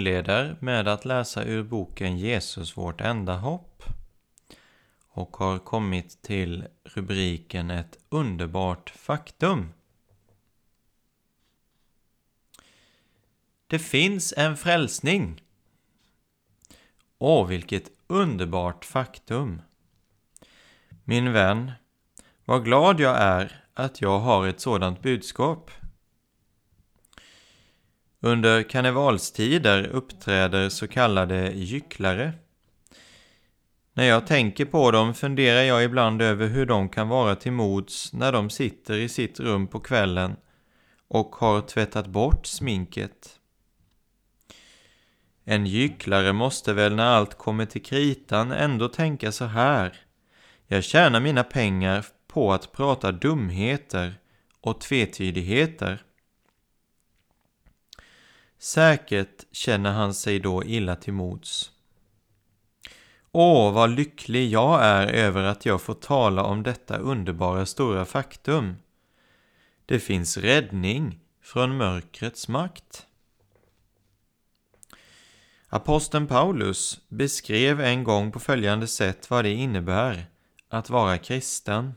Inleder med att läsa ur boken Jesus vårt enda hopp och har kommit till rubriken Ett underbart faktum. Det finns en frälsning. Åh, vilket underbart faktum! Min vän, vad glad jag är att jag har ett sådant budskap. Under karnevalstider uppträder så kallade gycklare. När jag tänker på dem funderar jag ibland över hur de kan vara till mods när de sitter i sitt rum på kvällen och har tvättat bort sminket. En gycklare måste väl när allt kommer till kritan ändå tänka så här. Jag tjänar mina pengar på att prata dumheter och tvetydigheter. Säkert känner han sig då illa till mods. Åh, vad lycklig jag är över att jag får tala om detta underbara stora faktum. Det finns räddning från mörkrets makt. Aposteln Paulus beskrev en gång på följande sätt vad det innebär att vara kristen.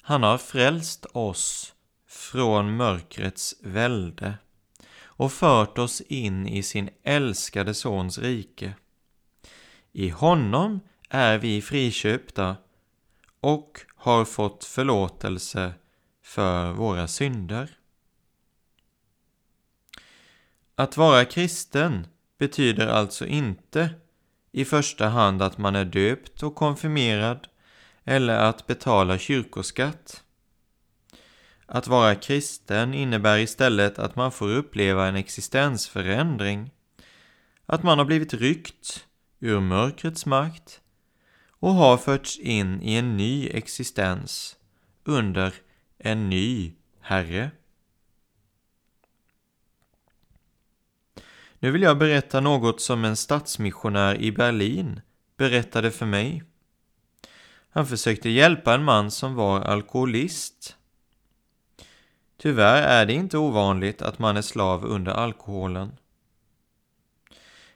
Han har frälst oss från mörkrets välde och fört oss in i sin älskade Sons rike. I honom är vi friköpta och har fått förlåtelse för våra synder. Att vara kristen betyder alltså inte i första hand att man är döpt och konfirmerad eller att betala kyrkoskatt. Att vara kristen innebär istället att man får uppleva en existensförändring. Att man har blivit ryckt ur mörkrets makt och har förts in i en ny existens under en ny Herre. Nu vill jag berätta något som en stadsmissionär i Berlin berättade för mig. Han försökte hjälpa en man som var alkoholist Tyvärr är det inte ovanligt att man är slav under alkoholen.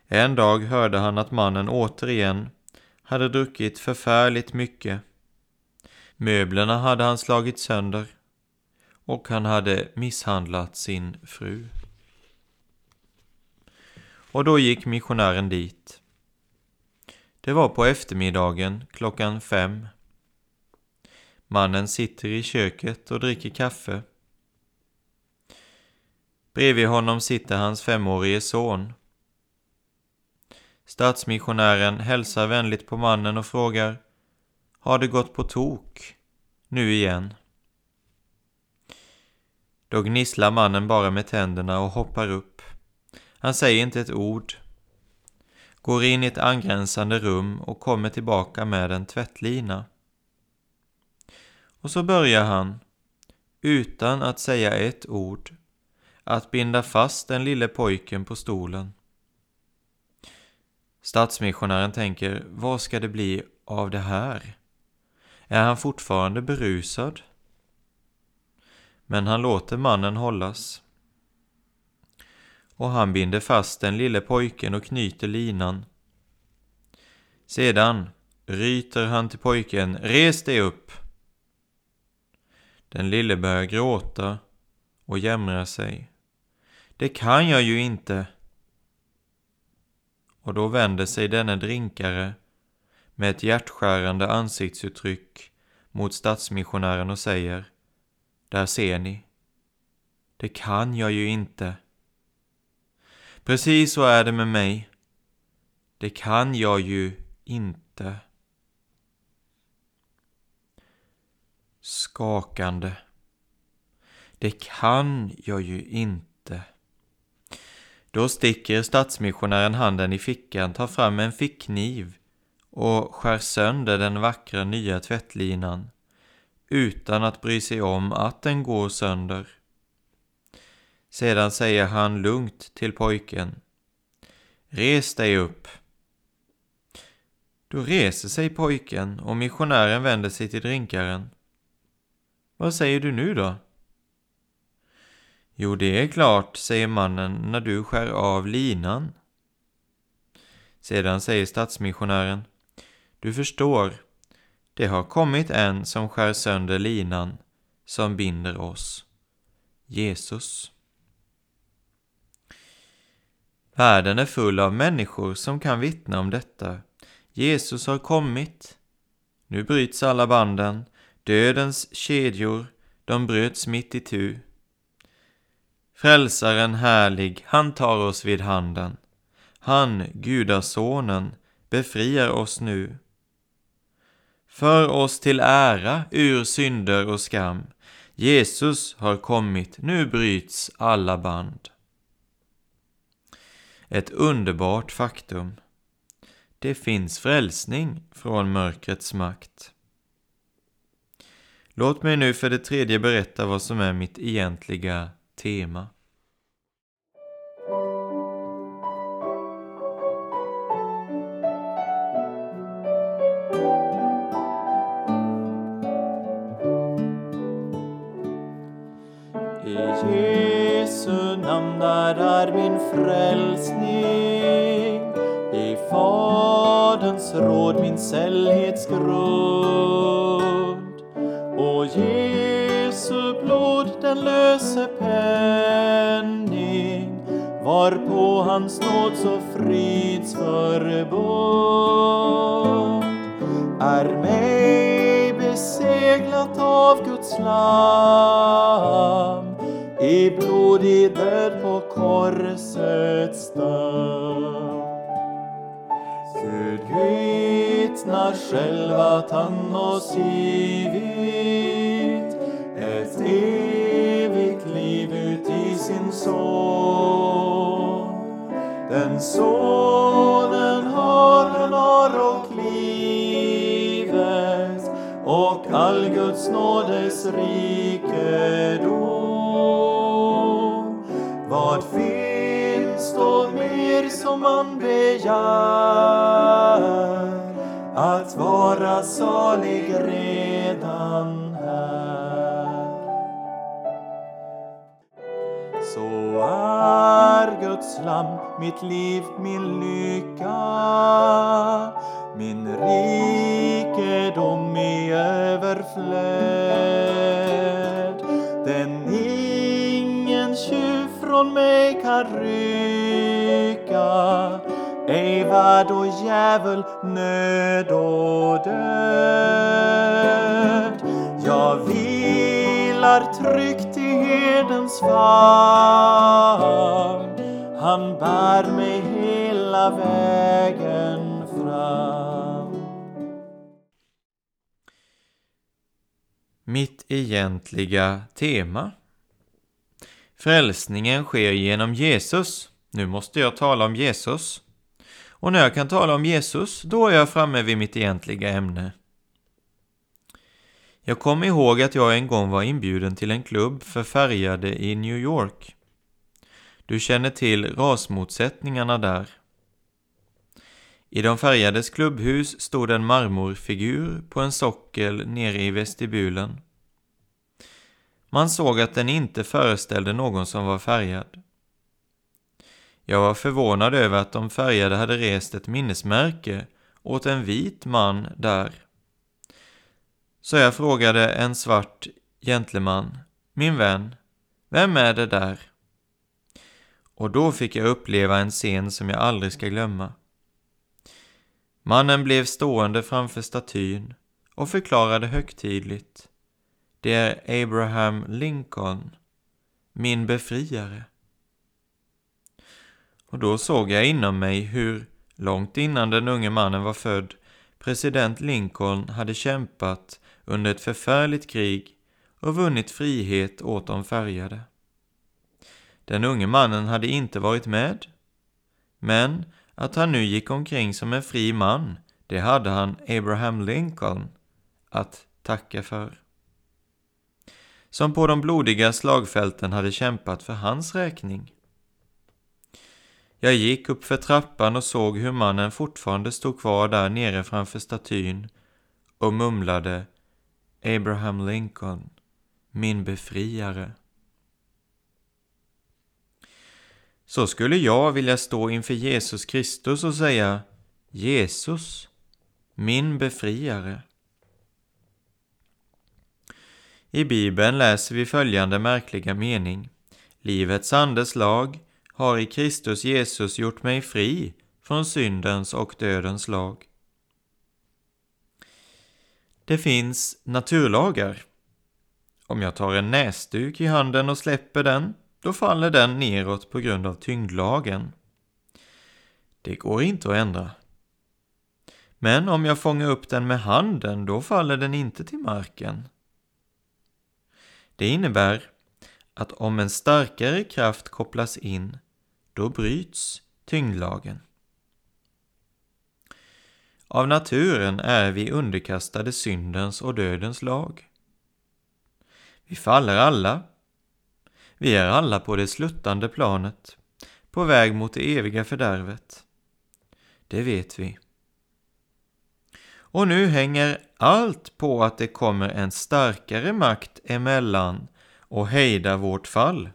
En dag hörde han att mannen återigen hade druckit förfärligt mycket. Möblerna hade han slagit sönder och han hade misshandlat sin fru. Och då gick missionären dit. Det var på eftermiddagen klockan fem. Mannen sitter i köket och dricker kaffe. Bredvid honom sitter hans femårige son. Stadsmissionären hälsar vänligt på mannen och frågar Har det gått på tok? Nu igen. Då gnisslar mannen bara med tänderna och hoppar upp. Han säger inte ett ord. Går in i ett angränsande rum och kommer tillbaka med en tvättlina. Och så börjar han, utan att säga ett ord, att binda fast den lille pojken på stolen. Stadsmissionären tänker, vad ska det bli av det här? Är han fortfarande berusad? men han låter mannen hållas. Och han binder fast den lille pojken och knyter linan. Sedan ryter han till pojken, res dig upp! Den lille börjar gråta och jämrar sig. Det kan jag ju inte! Och då vänder sig denne drinkare med ett hjärtskärande ansiktsuttryck mot stadsmissionären och säger Där ser ni. Det kan jag ju inte. Precis så är det med mig. Det kan jag ju inte. Skakande. Det kan jag ju inte. Då sticker stadsmissionären handen i fickan, tar fram en fickkniv och skär sönder den vackra nya tvättlinan utan att bry sig om att den går sönder. Sedan säger han lugnt till pojken. Res dig upp. Då reser sig pojken och missionären vänder sig till drinkaren. Vad säger du nu då? Jo, det är klart, säger mannen när du skär av linan. Sedan säger stadsmissionären. Du förstår, det har kommit en som skär sönder linan som binder oss. Jesus. Världen är full av människor som kan vittna om detta. Jesus har kommit. Nu bryts alla banden. Dödens kedjor, de bröts mitt i tu. Frälsaren härlig, han tar oss vid handen. Han, Gudasonen, befriar oss nu. För oss till ära ur synder och skam. Jesus har kommit, nu bryts alla band. Ett underbart faktum. Det finns frälsning från mörkrets makt. Låt mig nu för det tredje berätta vad som är mitt egentliga tema. I Jesu namn där är min frälsning I Faderns råd min sällhetsgrund Och Jesu blod den löse varpå hans nåd så fridsförbund är mig beseglat av Guds lam i blodig död på korsets stam. Gud vittnar själv att han oss givit ett evigt liv ut i sin son. Sonen har lönar och livet och all Guds nådes rikedom. Vad finns då mer som man begär att vara salig redan här? Så är Guds Lamm mitt liv, min lycka, min rikedom i överflöd. Den ingen tjuv från mig kan rycka, ej värld och djävul, nöd och död. Jag vilar tryggt i herdens famn. Han bär mig hela vägen fram. Mitt egentliga tema. Frälsningen sker genom Jesus. Nu måste jag tala om Jesus. Och när jag kan tala om Jesus, då är jag framme vid mitt egentliga ämne. Jag kommer ihåg att jag en gång var inbjuden till en klubb för färgade i New York. Du känner till rasmotsättningarna där. I de färgades klubbhus stod en marmorfigur på en sockel nere i vestibulen. Man såg att den inte föreställde någon som var färgad. Jag var förvånad över att de färgade hade rest ett minnesmärke åt en vit man där. Så jag frågade en svart gentleman, min vän, vem är det där? Och då fick jag uppleva en scen som jag aldrig ska glömma. Mannen blev stående framför statyn och förklarade högtidligt. Det är Abraham Lincoln, min befriare. Och då såg jag inom mig hur, långt innan den unge mannen var född, president Lincoln hade kämpat under ett förfärligt krig och vunnit frihet åt de färgade. Den unge mannen hade inte varit med, men att han nu gick omkring som en fri man, det hade han Abraham Lincoln att tacka för. Som på de blodiga slagfälten hade kämpat för hans räkning. Jag gick upp för trappan och såg hur mannen fortfarande stod kvar där nere framför statyn och mumlade Abraham Lincoln, min befriare. Så skulle jag vilja stå inför Jesus Kristus och säga Jesus, min befriare. I Bibeln läser vi följande märkliga mening. Livets andes lag har i Kristus Jesus gjort mig fri från syndens och dödens lag. Det finns naturlagar. Om jag tar en näsduk i handen och släpper den, då faller den neråt på grund av tyngdlagen. Det går inte att ändra. Men om jag fångar upp den med handen, då faller den inte till marken. Det innebär att om en starkare kraft kopplas in, då bryts tyngdlagen. Av naturen är vi underkastade syndens och dödens lag. Vi faller alla. Vi är alla på det sluttande planet, på väg mot det eviga fördärvet. Det vet vi. Och nu hänger allt på att det kommer en starkare makt emellan och hejdar vårt fall.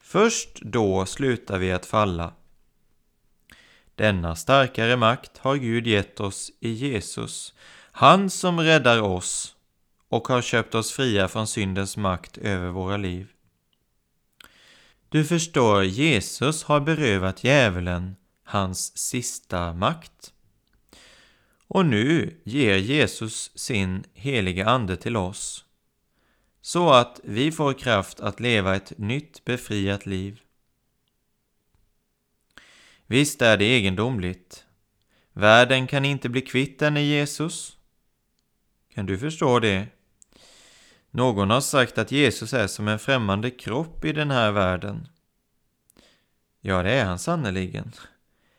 Först då slutar vi att falla. Denna starkare makt har Gud gett oss i Jesus, han som räddar oss och har köpt oss fria från syndens makt över våra liv. Du förstår, Jesus har berövat djävulen hans sista makt. Och nu ger Jesus sin heliga Ande till oss, så att vi får kraft att leva ett nytt befriat liv. Visst är det egendomligt. Världen kan inte bli kvitt denne Jesus. Kan du förstå det? Någon har sagt att Jesus är som en främmande kropp i den här världen. Ja, det är han sannerligen.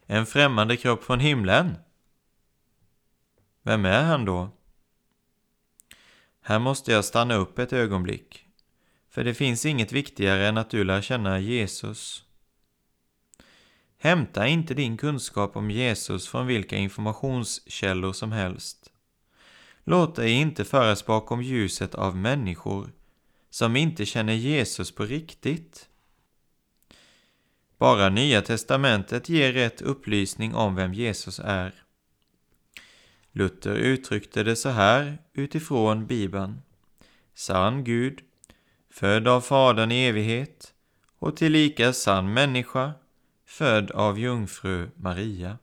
En främmande kropp från himlen. Vem är han då? Här måste jag stanna upp ett ögonblick, för det finns inget viktigare än att du lär känna Jesus. Hämta inte din kunskap om Jesus från vilka informationskällor som helst. Låt dig inte föras bakom ljuset av människor som inte känner Jesus på riktigt. Bara Nya testamentet ger rätt upplysning om vem Jesus är. Luther uttryckte det så här utifrån Bibeln. Sann Gud, född av Fadern i evighet och tillika sann människa, född av jungfru Maria.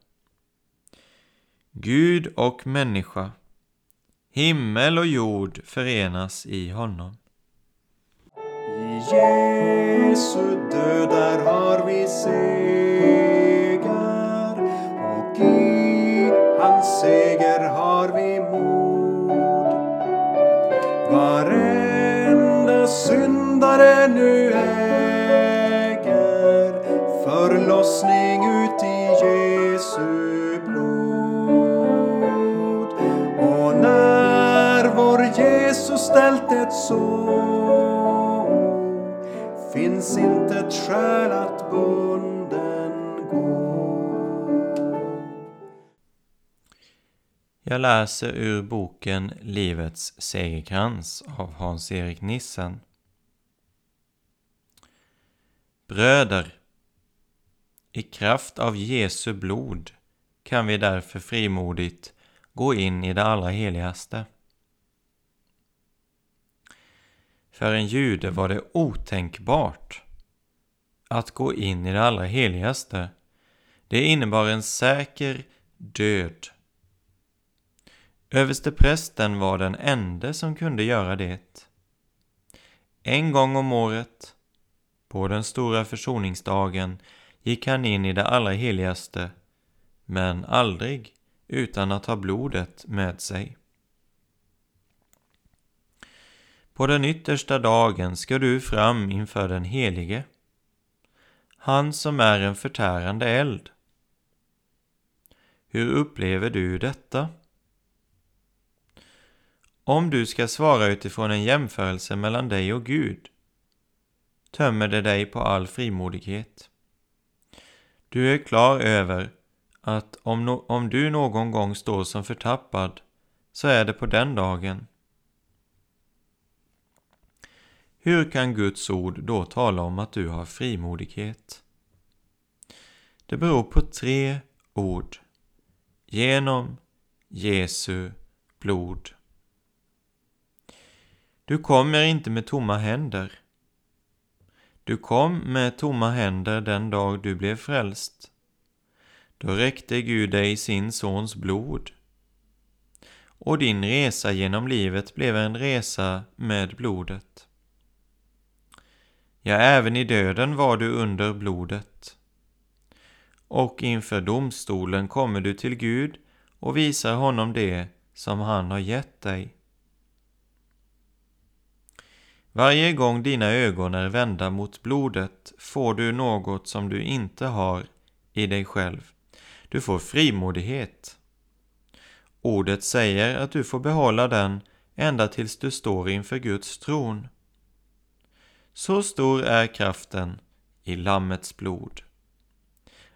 Gud och människa, himmel och jord förenas i honom. I Jesu död där har vi seger och i hans seger har vi mod. Varenda syndare nu äger förlossning fältet så finns inte ett skäl att bunden gå. Jag läser ur boken Livets segerkrans av Hans-Erik Nissen. Bröder, i kraft av Jesu blod kan vi därför frimodigt gå in i det allra heligaste. För en jude var det otänkbart att gå in i det allra heligaste. Det innebar en säker död. Översteprästen var den ende som kunde göra det. En gång om året, på den stora försoningsdagen, gick han in i det allra heligaste, men aldrig utan att ha blodet med sig. På den yttersta dagen ska du fram inför den helige, han som är en förtärande eld. Hur upplever du detta? Om du ska svara utifrån en jämförelse mellan dig och Gud, tömmer det dig på all frimodighet. Du är klar över att om, no om du någon gång står som förtappad, så är det på den dagen. Hur kan Guds ord då tala om att du har frimodighet? Det beror på tre ord. Genom Jesu blod. Du kommer inte med tomma händer. Du kom med tomma händer den dag du blev frälst. Då räckte Gud dig sin sons blod. Och din resa genom livet blev en resa med blodet. Ja, även i döden var du under blodet. Och inför domstolen kommer du till Gud och visar honom det som han har gett dig. Varje gång dina ögon är vända mot blodet får du något som du inte har i dig själv. Du får frimodighet. Ordet säger att du får behålla den ända tills du står inför Guds tron. Så stor är kraften i Lammets blod.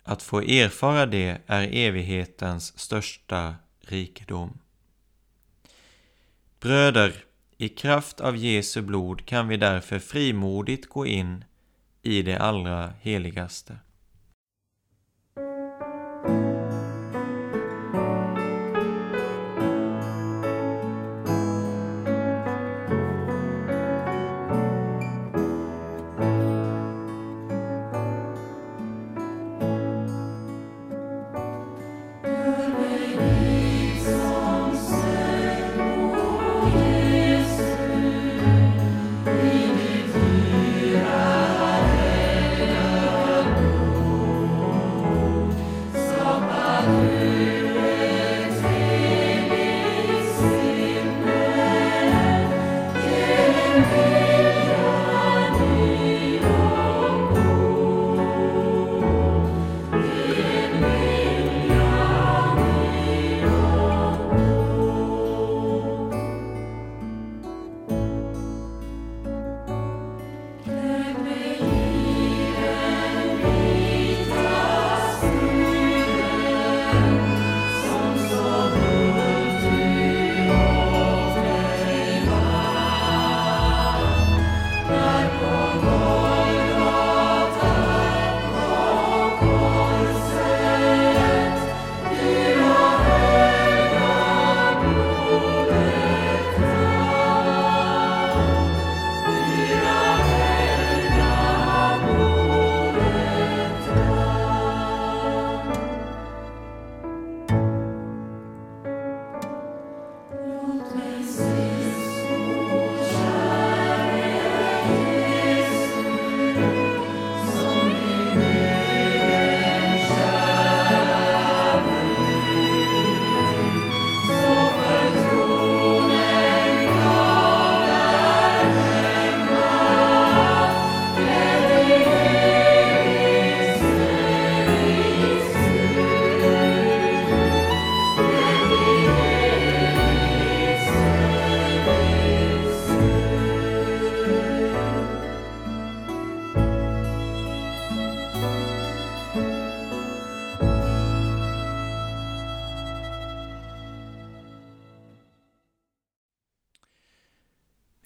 Att få erfara det är evighetens största rikedom. Bröder, i kraft av Jesu blod kan vi därför frimodigt gå in i det allra heligaste.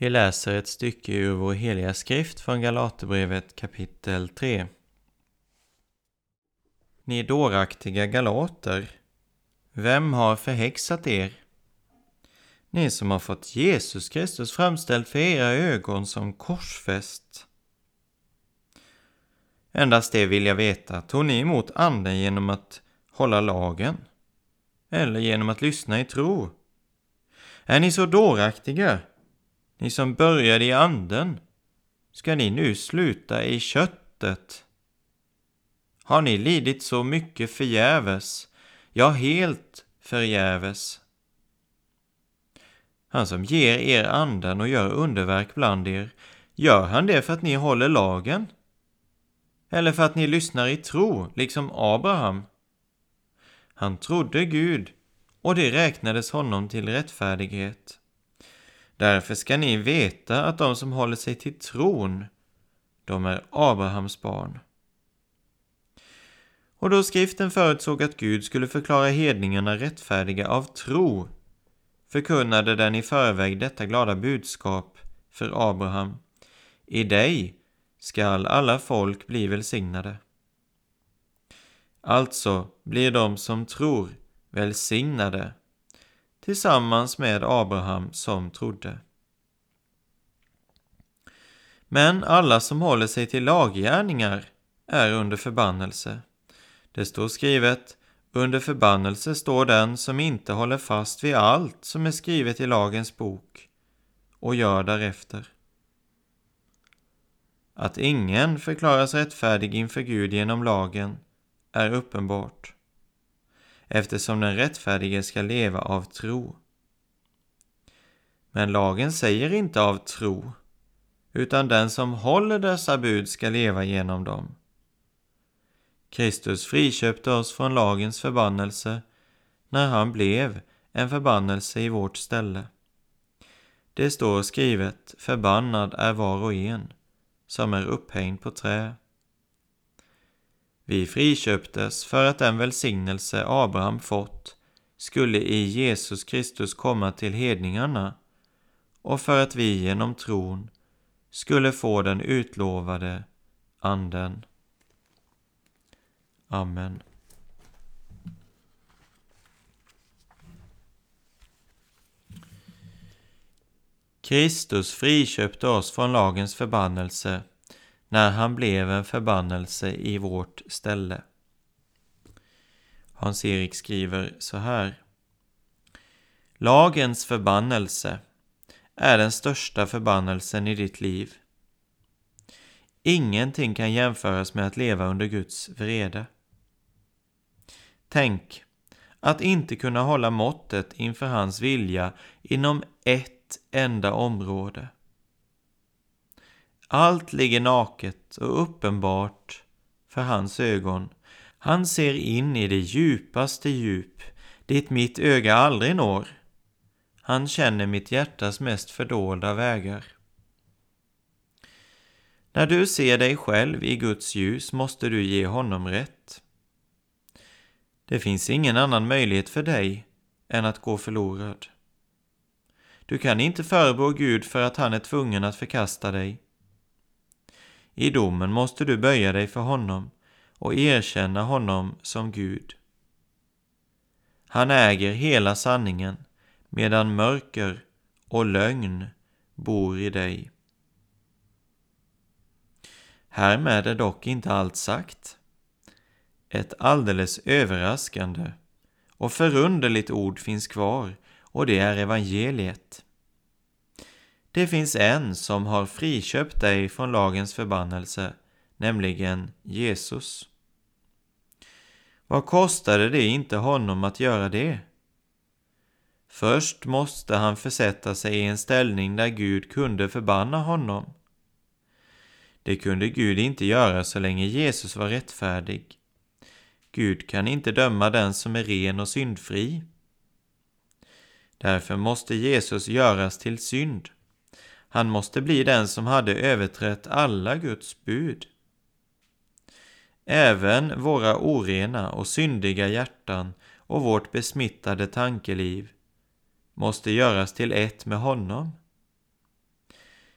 Vi läser ett stycke ur vår heliga skrift från Galaterbrevet kapitel 3. Ni dåraktiga galater, vem har förhäxat er? Ni som har fått Jesus Kristus framställd för era ögon som korsfäst. Endast det vill jag veta, tog ni emot anden genom att hålla lagen? Eller genom att lyssna i tro? Är ni så dåraktiga? Ni som började i anden, ska ni nu sluta i köttet? Har ni lidit så mycket förgäves, ja, helt förgäves? Han som ger er anden och gör underverk bland er, gör han det för att ni håller lagen? Eller för att ni lyssnar i tro, liksom Abraham? Han trodde Gud, och det räknades honom till rättfärdighet. Därför ska ni veta att de som håller sig till tron, de är Abrahams barn. Och då skriften förutsåg att Gud skulle förklara hedningarna rättfärdiga av tro, förkunnade den i förväg detta glada budskap för Abraham. I dig skall alla folk bli välsignade. Alltså blir de som tror välsignade tillsammans med Abraham som trodde. Men alla som håller sig till laggärningar är under förbannelse. Det står skrivet under förbannelse står den som inte håller fast vid allt som är skrivet i lagens bok och gör därefter. Att ingen förklaras rättfärdig inför Gud genom lagen är uppenbart, eftersom den rättfärdige ska leva av tro. Men lagen säger inte av tro, utan den som håller dessa bud ska leva genom dem. Kristus friköpte oss från lagens förbannelse när han blev en förbannelse i vårt ställe. Det står skrivet, förbannad är var och en som är upphängd på trä. Vi friköptes för att den välsignelse Abraham fått skulle i Jesus Kristus komma till hedningarna och för att vi genom tron skulle få den utlovade Anden. Amen. Kristus friköpte oss från lagens förbannelse när han blev en förbannelse i vårt ställe. Hans-Erik skriver så här. Lagens förbannelse är den största förbannelsen i ditt liv. Ingenting kan jämföras med att leva under Guds vrede. Tänk att inte kunna hålla måttet inför hans vilja inom ett enda område. Allt ligger naket och uppenbart för hans ögon. Han ser in i det djupaste djup, dit mitt öga aldrig når. Han känner mitt hjärtas mest fördolda vägar. När du ser dig själv i Guds ljus måste du ge honom rätt. Det finns ingen annan möjlighet för dig än att gå förlorad. Du kan inte förebrå Gud för att han är tvungen att förkasta dig. I domen måste du böja dig för honom och erkänna honom som Gud. Han äger hela sanningen medan mörker och lögn bor i dig. Härmed är dock inte allt sagt. Ett alldeles överraskande och förunderligt ord finns kvar och det är evangeliet. Det finns en som har friköpt dig från lagens förbannelse, nämligen Jesus. Vad kostade det inte honom att göra det? Först måste han försätta sig i en ställning där Gud kunde förbanna honom. Det kunde Gud inte göra så länge Jesus var rättfärdig. Gud kan inte döma den som är ren och syndfri. Därför måste Jesus göras till synd. Han måste bli den som hade överträtt alla Guds bud. Även våra orena och syndiga hjärtan och vårt besmittade tankeliv måste göras till ett med honom.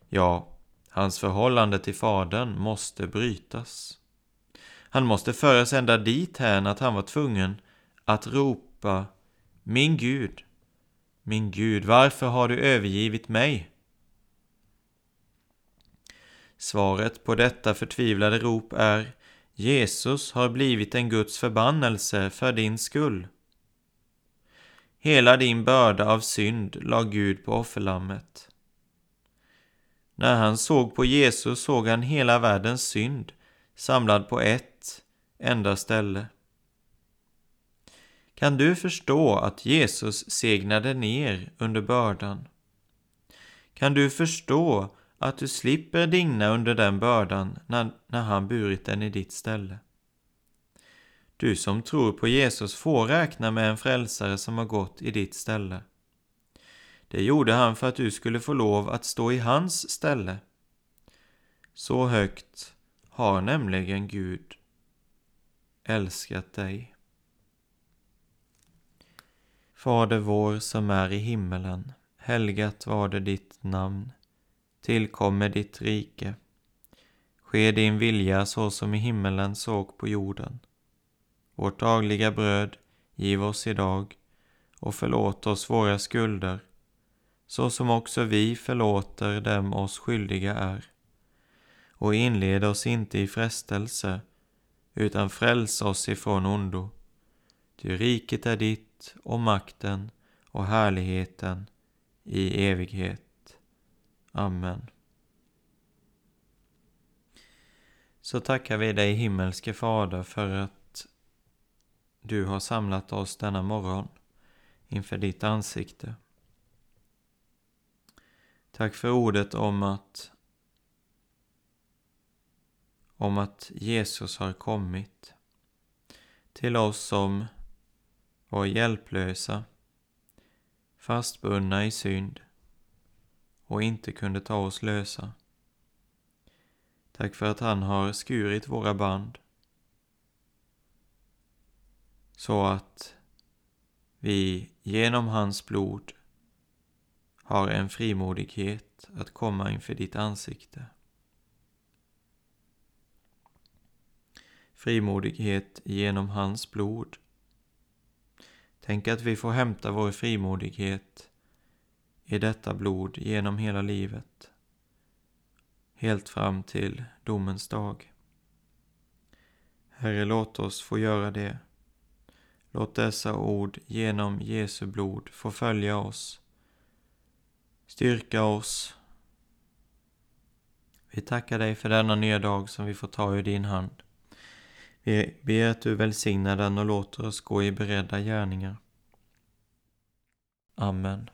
Ja, hans förhållande till Fadern måste brytas. Han måste föras ända dithän att han var tvungen att ropa Min Gud, min Gud, varför har du övergivit mig? Svaret på detta förtvivlade rop är Jesus har blivit en Guds förbannelse för din skull. Hela din börda av synd la Gud på offerlammet. När han såg på Jesus såg han hela världens synd samlad på ett enda ställe. Kan du förstå att Jesus segnade ner under bördan? Kan du förstå att du slipper digna under den bördan när, när han burit den i ditt ställe? Du som tror på Jesus får räkna med en frälsare som har gått i ditt ställe. Det gjorde han för att du skulle få lov att stå i hans ställe. Så högt har nämligen Gud älskat dig. Fader vår som är i himmelen. Helgat var det ditt namn. Tillkommer ditt rike. Ske din vilja så som i himmelen såg på jorden. Vårt dagliga bröd giv oss idag och förlåt oss våra skulder så som också vi förlåter dem oss skyldiga är. Och inled oss inte i frestelse utan fräls oss ifrån ondo. Ty riket är ditt och makten och härligheten i evighet. Amen. Så tackar vi dig himmelske Fader för att du har samlat oss denna morgon inför ditt ansikte. Tack för ordet om att om att Jesus har kommit till oss som var hjälplösa, fastbundna i synd och inte kunde ta oss lösa. Tack för att han har skurit våra band så att vi genom hans blod har en frimodighet att komma inför ditt ansikte. Frimodighet genom hans blod. Tänk att vi får hämta vår frimodighet i detta blod genom hela livet, helt fram till domens dag. Herre, låt oss få göra det. Låt dessa ord genom Jesu blod få följa oss, styrka oss. Vi tackar dig för denna nya dag som vi får ta ur din hand. Vi ber att du välsignar den och låter oss gå i beredda gärningar. Amen.